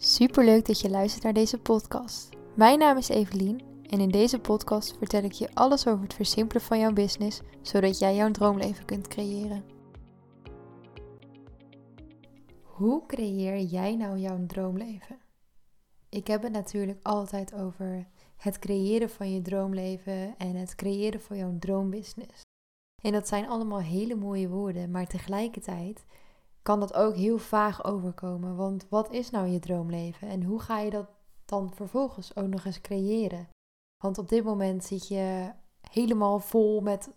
Superleuk dat je luistert naar deze podcast. Mijn naam is Evelien en in deze podcast vertel ik je alles over het versimpelen van jouw business, zodat jij jouw droomleven kunt creëren. Hoe creëer jij nou jouw droomleven? Ik heb het natuurlijk altijd over het creëren van je droomleven en het creëren van jouw droombusiness. En dat zijn allemaal hele mooie woorden, maar tegelijkertijd kan dat ook heel vaag overkomen. Want wat is nou je droomleven en hoe ga je dat dan vervolgens ook nog eens creëren? Want op dit moment zit je helemaal vol met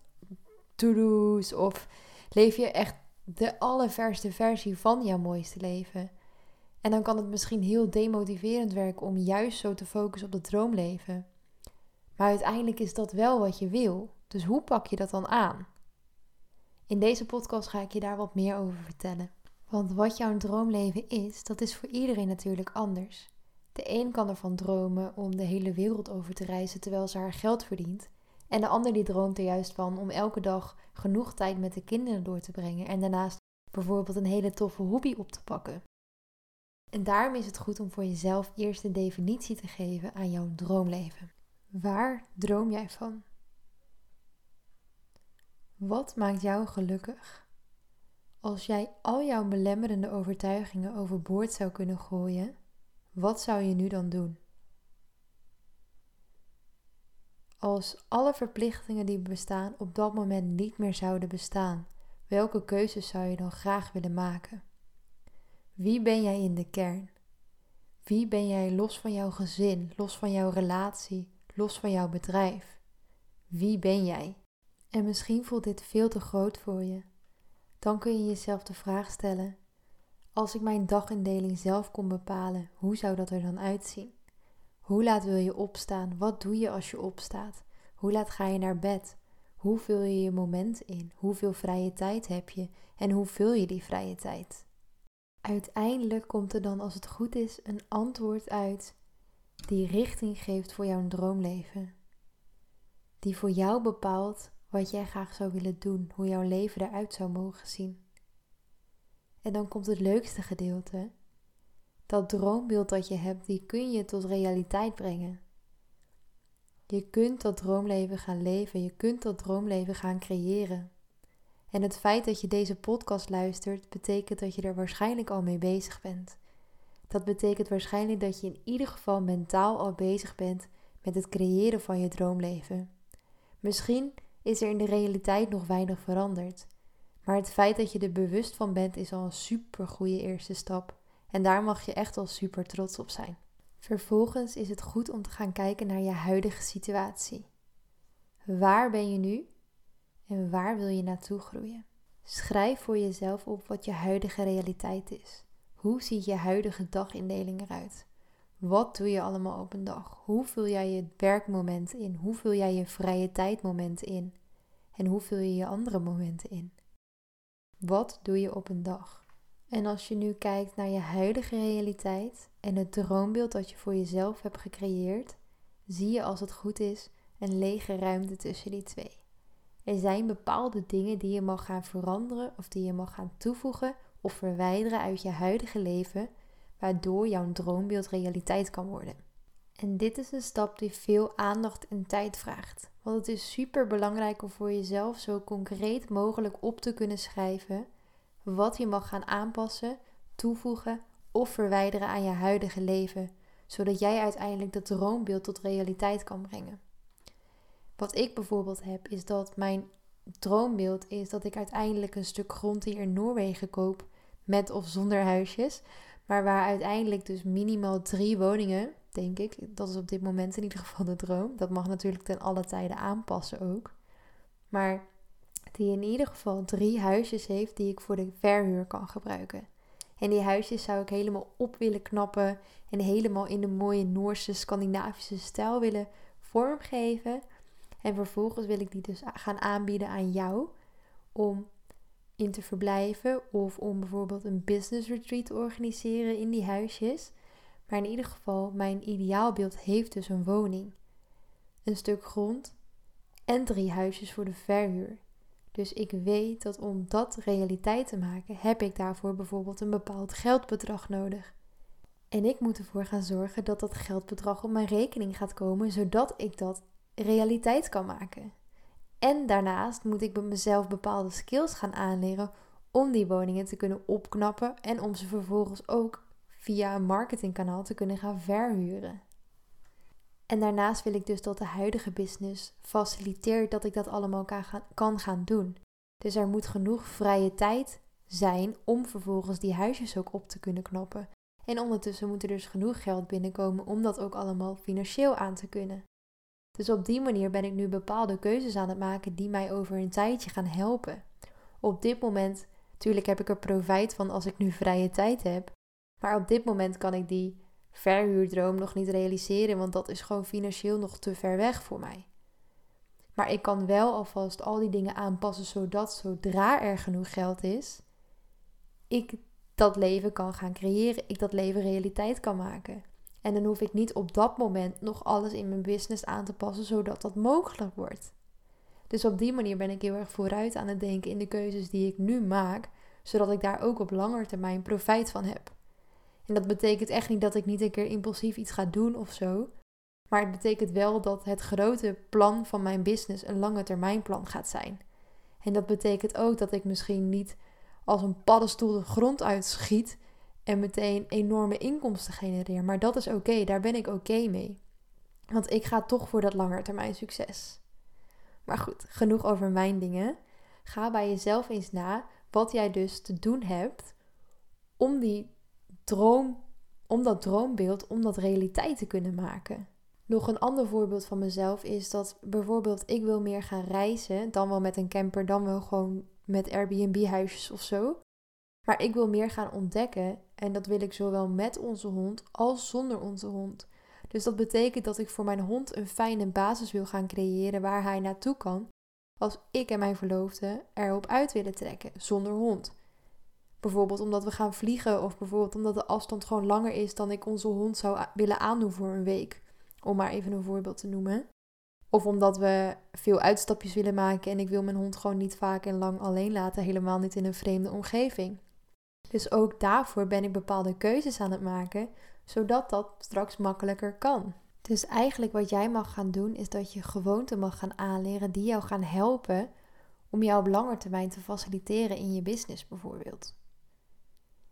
to-do's of leef je echt de allerverste versie van jouw mooiste leven. En dan kan het misschien heel demotiverend werken om juist zo te focussen op het droomleven. Maar uiteindelijk is dat wel wat je wil. Dus hoe pak je dat dan aan? In deze podcast ga ik je daar wat meer over vertellen. Want wat jouw droomleven is, dat is voor iedereen natuurlijk anders. De een kan ervan dromen om de hele wereld over te reizen terwijl ze haar geld verdient. En de ander die droomt er juist van om elke dag genoeg tijd met de kinderen door te brengen en daarnaast bijvoorbeeld een hele toffe hobby op te pakken. En daarom is het goed om voor jezelf eerst een definitie te geven aan jouw droomleven. Waar droom jij van? Wat maakt jou gelukkig? Als jij al jouw belemmerende overtuigingen overboord zou kunnen gooien, wat zou je nu dan doen? Als alle verplichtingen die bestaan op dat moment niet meer zouden bestaan, welke keuzes zou je dan graag willen maken? Wie ben jij in de kern? Wie ben jij los van jouw gezin, los van jouw relatie, los van jouw bedrijf? Wie ben jij? En misschien voelt dit veel te groot voor je. Dan kun je jezelf de vraag stellen: als ik mijn dagindeling zelf kon bepalen, hoe zou dat er dan uitzien? Hoe laat wil je opstaan? Wat doe je als je opstaat? Hoe laat ga je naar bed? Hoe vul je je moment in? Hoeveel vrije tijd heb je? En hoe vul je die vrije tijd? Uiteindelijk komt er dan, als het goed is, een antwoord uit die richting geeft voor jouw droomleven. Die voor jou bepaalt wat jij graag zou willen doen, hoe jouw leven eruit zou mogen zien. En dan komt het leukste gedeelte. Dat droombeeld dat je hebt, die kun je tot realiteit brengen. Je kunt dat droomleven gaan leven, je kunt dat droomleven gaan creëren. En het feit dat je deze podcast luistert, betekent dat je er waarschijnlijk al mee bezig bent. Dat betekent waarschijnlijk dat je in ieder geval mentaal al bezig bent met het creëren van je droomleven. Misschien is er in de realiteit nog weinig veranderd. Maar het feit dat je er bewust van bent is al een super goede eerste stap. En daar mag je echt al super trots op zijn. Vervolgens is het goed om te gaan kijken naar je huidige situatie. Waar ben je nu en waar wil je naartoe groeien? Schrijf voor jezelf op wat je huidige realiteit is. Hoe ziet je huidige dagindeling eruit? Wat doe je allemaal op een dag? Hoe vul jij je werkmomenten in? Hoe vul jij je vrije tijdmomenten in? En hoe vul je je andere momenten in? Wat doe je op een dag? En als je nu kijkt naar je huidige realiteit en het droombeeld dat je voor jezelf hebt gecreëerd, zie je als het goed is een lege ruimte tussen die twee. Er zijn bepaalde dingen die je mag gaan veranderen of die je mag gaan toevoegen of verwijderen uit je huidige leven waardoor jouw droombeeld realiteit kan worden. En dit is een stap die veel aandacht en tijd vraagt. Want het is super belangrijk om voor jezelf zo concreet mogelijk op te kunnen schrijven wat je mag gaan aanpassen, toevoegen of verwijderen aan je huidige leven, zodat jij uiteindelijk dat droombeeld tot realiteit kan brengen. Wat ik bijvoorbeeld heb, is dat mijn droombeeld is dat ik uiteindelijk een stuk grond hier in Noorwegen koop, met of zonder huisjes, maar waar uiteindelijk dus minimaal drie woningen, denk ik, dat is op dit moment in ieder geval de droom. Dat mag natuurlijk ten alle tijden aanpassen ook. Maar die in ieder geval drie huisjes heeft die ik voor de verhuur kan gebruiken. En die huisjes zou ik helemaal op willen knappen en helemaal in de mooie Noorse Scandinavische stijl willen vormgeven. En vervolgens wil ik die dus gaan aanbieden aan jou om in te verblijven of om bijvoorbeeld een business retreat te organiseren in die huisjes. Maar in ieder geval, mijn ideaalbeeld heeft dus een woning, een stuk grond en drie huisjes voor de verhuur. Dus ik weet dat om dat realiteit te maken, heb ik daarvoor bijvoorbeeld een bepaald geldbedrag nodig. En ik moet ervoor gaan zorgen dat dat geldbedrag op mijn rekening gaat komen, zodat ik dat realiteit kan maken. En daarnaast moet ik bij mezelf bepaalde skills gaan aanleren om die woningen te kunnen opknappen en om ze vervolgens ook via een marketingkanaal te kunnen gaan verhuren. En daarnaast wil ik dus dat de huidige business faciliteert dat ik dat allemaal kan gaan, kan gaan doen. Dus er moet genoeg vrije tijd zijn om vervolgens die huisjes ook op te kunnen knappen. En ondertussen moet er dus genoeg geld binnenkomen om dat ook allemaal financieel aan te kunnen. Dus op die manier ben ik nu bepaalde keuzes aan het maken die mij over een tijdje gaan helpen. Op dit moment, natuurlijk heb ik er profijt van als ik nu vrije tijd heb. Maar op dit moment kan ik die verhuurdroom nog niet realiseren, want dat is gewoon financieel nog te ver weg voor mij. Maar ik kan wel alvast al die dingen aanpassen zodat zodra er genoeg geld is, ik dat leven kan gaan creëren, ik dat leven realiteit kan maken. En dan hoef ik niet op dat moment nog alles in mijn business aan te passen zodat dat mogelijk wordt. Dus op die manier ben ik heel erg vooruit aan het denken in de keuzes die ik nu maak, zodat ik daar ook op lange termijn profijt van heb. En dat betekent echt niet dat ik niet een keer impulsief iets ga doen of zo. Maar het betekent wel dat het grote plan van mijn business een lange termijn plan gaat zijn. En dat betekent ook dat ik misschien niet als een paddenstoel de grond uitschiet en meteen enorme inkomsten genereer. Maar dat is oké, daar ben ik oké mee. Want ik ga toch voor dat langetermijn succes. Maar goed, genoeg over mijn dingen. Ga bij jezelf eens na wat jij dus te doen hebt om die droom, om dat droombeeld, om dat realiteit te kunnen maken. Nog een ander voorbeeld van mezelf is dat bijvoorbeeld ik wil meer gaan reizen, dan wel met een camper, dan wel gewoon met Airbnb-huisjes of zo. Maar ik wil meer gaan ontdekken en dat wil ik zowel met onze hond als zonder onze hond. Dus dat betekent dat ik voor mijn hond een fijne basis wil gaan creëren waar hij naartoe kan als ik en mijn verloofde erop uit willen trekken zonder hond. Bijvoorbeeld omdat we gaan vliegen of bijvoorbeeld omdat de afstand gewoon langer is dan ik onze hond zou willen aandoen voor een week. Om maar even een voorbeeld te noemen. Of omdat we veel uitstapjes willen maken en ik wil mijn hond gewoon niet vaak en lang alleen laten, helemaal niet in een vreemde omgeving. Dus ook daarvoor ben ik bepaalde keuzes aan het maken, zodat dat straks makkelijker kan. Dus eigenlijk wat jij mag gaan doen, is dat je gewoonten mag gaan aanleren die jou gaan helpen om jou op lange termijn te faciliteren in je business bijvoorbeeld.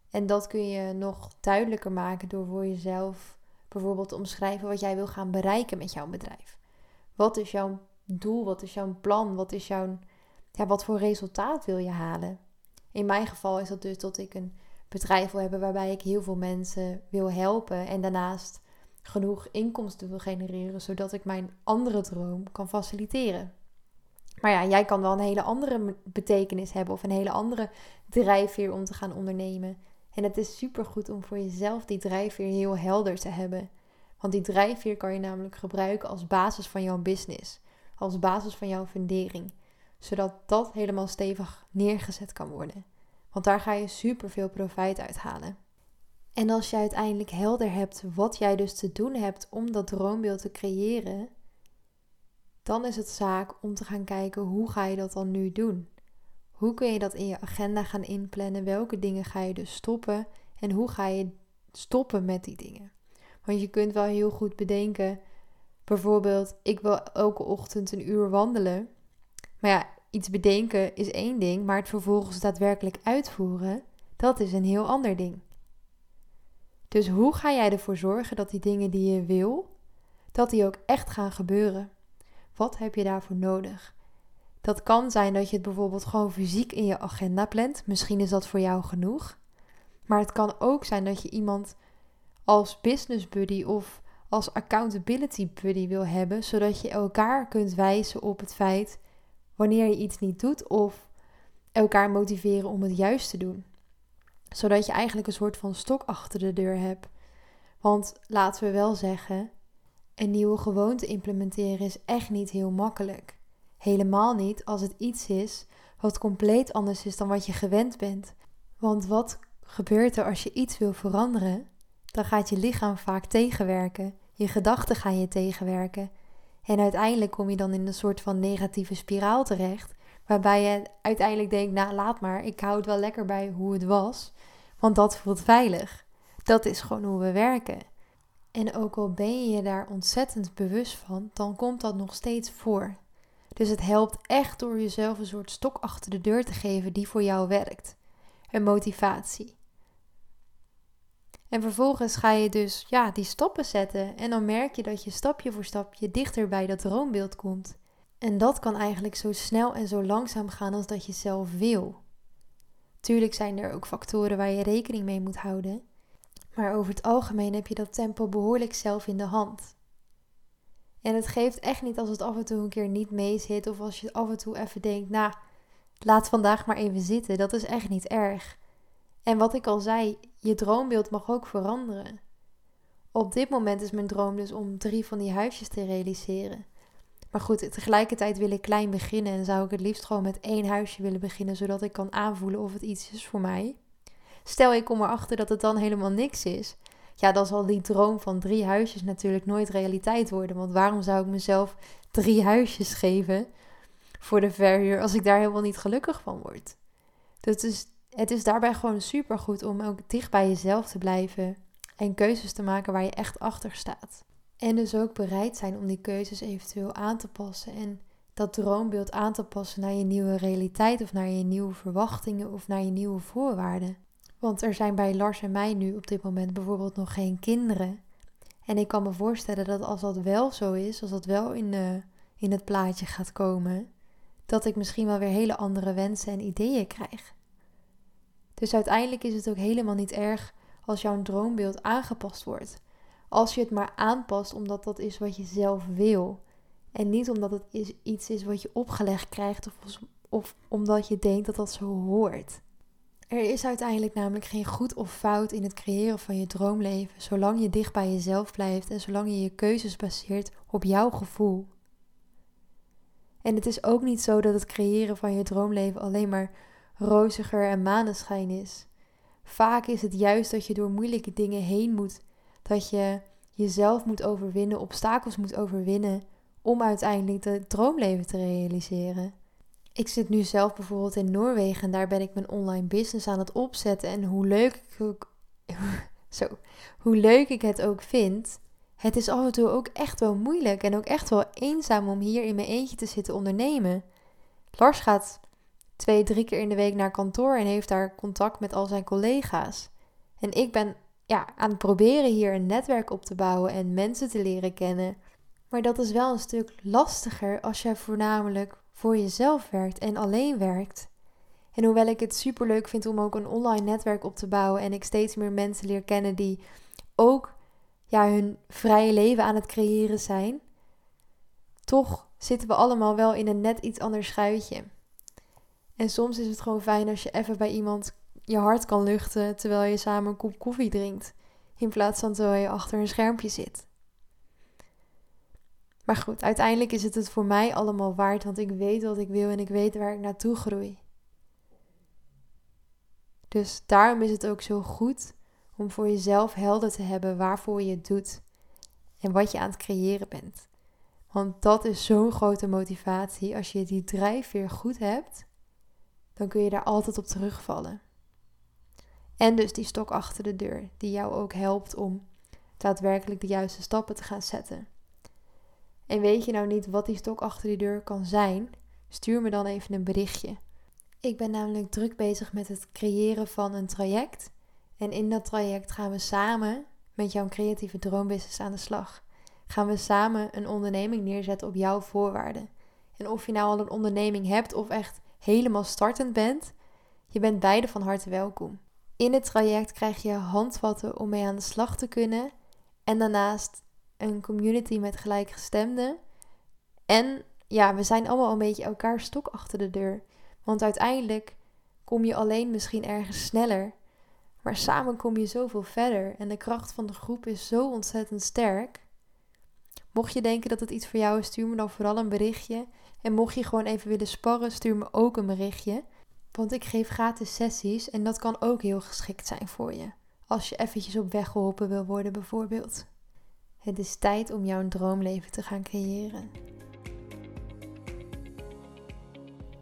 En dat kun je nog duidelijker maken door voor jezelf bijvoorbeeld te omschrijven wat jij wil gaan bereiken met jouw bedrijf. Wat is jouw doel? Wat is jouw plan? Wat is jouw ja, wat voor resultaat wil je halen? In mijn geval is dat dus dat ik een bedrijf wil hebben waarbij ik heel veel mensen wil helpen en daarnaast genoeg inkomsten wil genereren zodat ik mijn andere droom kan faciliteren. Maar ja, jij kan wel een hele andere betekenis hebben of een hele andere drijfveer om te gaan ondernemen. En het is super goed om voor jezelf die drijfveer heel helder te hebben. Want die drijfveer kan je namelijk gebruiken als basis van jouw business, als basis van jouw fundering, zodat dat helemaal stevig neergezet kan worden. Want daar ga je super veel profijt uit halen. En als je uiteindelijk helder hebt wat jij dus te doen hebt om dat droombeeld te creëren, dan is het zaak om te gaan kijken hoe ga je dat dan nu doen. Hoe kun je dat in je agenda gaan inplannen? Welke dingen ga je dus stoppen? En hoe ga je stoppen met die dingen? Want je kunt wel heel goed bedenken, bijvoorbeeld, ik wil elke ochtend een uur wandelen. Maar ja, iets bedenken is één ding, maar het vervolgens daadwerkelijk uitvoeren, dat is een heel ander ding. Dus hoe ga jij ervoor zorgen dat die dingen die je wil, dat die ook echt gaan gebeuren? Wat heb je daarvoor nodig? Dat kan zijn dat je het bijvoorbeeld gewoon fysiek in je agenda plant. Misschien is dat voor jou genoeg. Maar het kan ook zijn dat je iemand als business buddy of als accountability buddy wil hebben, zodat je elkaar kunt wijzen op het feit wanneer je iets niet doet of elkaar motiveren om het juist te doen. Zodat je eigenlijk een soort van stok achter de deur hebt. Want laten we wel zeggen, een nieuwe gewoonte implementeren is echt niet heel makkelijk. Helemaal niet als het iets is wat compleet anders is dan wat je gewend bent. Want wat gebeurt er als je iets wil veranderen? Dan gaat je lichaam vaak tegenwerken. Je gedachten gaan je tegenwerken. En uiteindelijk kom je dan in een soort van negatieve spiraal terecht. Waarbij je uiteindelijk denkt, nou laat maar, ik hou het wel lekker bij hoe het was. Want dat voelt veilig. Dat is gewoon hoe we werken. En ook al ben je je daar ontzettend bewust van, dan komt dat nog steeds voor. Dus het helpt echt door jezelf een soort stok achter de deur te geven die voor jou werkt. Een motivatie. En vervolgens ga je dus ja, die stappen zetten. En dan merk je dat je stapje voor stapje dichter bij dat droombeeld komt. En dat kan eigenlijk zo snel en zo langzaam gaan als dat je zelf wil. Tuurlijk zijn er ook factoren waar je rekening mee moet houden. Maar over het algemeen heb je dat tempo behoorlijk zelf in de hand. En het geeft echt niet als het af en toe een keer niet mee zit. Of als je af en toe even denkt, nou, laat vandaag maar even zitten. Dat is echt niet erg. En wat ik al zei, je droombeeld mag ook veranderen. Op dit moment is mijn droom dus om drie van die huisjes te realiseren. Maar goed, tegelijkertijd wil ik klein beginnen en zou ik het liefst gewoon met één huisje willen beginnen, zodat ik kan aanvoelen of het iets is voor mij. Stel ik kom erachter dat het dan helemaal niks is. Ja, dan zal die droom van drie huisjes natuurlijk nooit realiteit worden. Want waarom zou ik mezelf drie huisjes geven voor de verhuur als ik daar helemaal niet gelukkig van word? Dus is, het is daarbij gewoon super goed om ook dicht bij jezelf te blijven en keuzes te maken waar je echt achter staat. En dus ook bereid zijn om die keuzes eventueel aan te passen en dat droombeeld aan te passen naar je nieuwe realiteit of naar je nieuwe verwachtingen of naar je nieuwe voorwaarden. Want er zijn bij Lars en mij nu op dit moment bijvoorbeeld nog geen kinderen. En ik kan me voorstellen dat als dat wel zo is, als dat wel in, de, in het plaatje gaat komen, dat ik misschien wel weer hele andere wensen en ideeën krijg. Dus uiteindelijk is het ook helemaal niet erg als jouw droombeeld aangepast wordt. Als je het maar aanpast omdat dat is wat je zelf wil. En niet omdat het iets is wat je opgelegd krijgt of omdat je denkt dat dat zo hoort. Er is uiteindelijk namelijk geen goed of fout in het creëren van je droomleven, zolang je dicht bij jezelf blijft en zolang je je keuzes baseert op jouw gevoel. En het is ook niet zo dat het creëren van je droomleven alleen maar roziger en maneschijn is. Vaak is het juist dat je door moeilijke dingen heen moet, dat je jezelf moet overwinnen, obstakels moet overwinnen om uiteindelijk het droomleven te realiseren. Ik zit nu zelf bijvoorbeeld in Noorwegen en daar ben ik mijn online business aan het opzetten. En hoe leuk ik ook, zo, hoe leuk ik het ook vind, het is af en toe ook echt wel moeilijk en ook echt wel eenzaam om hier in mijn eentje te zitten ondernemen. Lars gaat twee, drie keer in de week naar kantoor en heeft daar contact met al zijn collega's. En ik ben ja, aan het proberen hier een netwerk op te bouwen en mensen te leren kennen. Maar dat is wel een stuk lastiger als jij voornamelijk voor jezelf werkt en alleen werkt. En hoewel ik het super leuk vind om ook een online netwerk op te bouwen en ik steeds meer mensen leer kennen die ook ja, hun vrije leven aan het creëren zijn, toch zitten we allemaal wel in een net iets ander schuitje. En soms is het gewoon fijn als je even bij iemand je hart kan luchten terwijl je samen een kop koffie drinkt, in plaats van terwijl je achter een schermpje zit. Maar goed, uiteindelijk is het het voor mij allemaal waard, want ik weet wat ik wil en ik weet waar ik naartoe groei. Dus daarom is het ook zo goed om voor jezelf helder te hebben waarvoor je het doet en wat je aan het creëren bent. Want dat is zo'n grote motivatie. Als je die drijfveer goed hebt, dan kun je daar altijd op terugvallen. En dus die stok achter de deur, die jou ook helpt om daadwerkelijk de juiste stappen te gaan zetten. En weet je nou niet wat die stok achter die deur kan zijn? Stuur me dan even een berichtje. Ik ben namelijk druk bezig met het creëren van een traject. En in dat traject gaan we samen met jouw creatieve droombusiness aan de slag. Gaan we samen een onderneming neerzetten op jouw voorwaarden. En of je nou al een onderneming hebt of echt helemaal startend bent, je bent beide van harte welkom. In het traject krijg je handvatten om mee aan de slag te kunnen. En daarnaast een community met gelijkgestemden. En ja, we zijn allemaal een beetje elkaar stok achter de deur. Want uiteindelijk kom je alleen misschien ergens sneller. Maar samen kom je zoveel verder. En de kracht van de groep is zo ontzettend sterk. Mocht je denken dat het iets voor jou is, stuur me dan vooral een berichtje. En mocht je gewoon even willen sparren, stuur me ook een berichtje. Want ik geef gratis sessies en dat kan ook heel geschikt zijn voor je. Als je eventjes op weg geholpen wil worden bijvoorbeeld. Het is tijd om jouw droomleven te gaan creëren.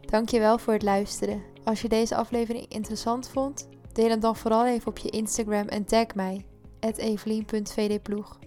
Dankjewel voor het luisteren. Als je deze aflevering interessant vond, deel hem dan vooral even op je Instagram en tag mij. evelien.vdploeg.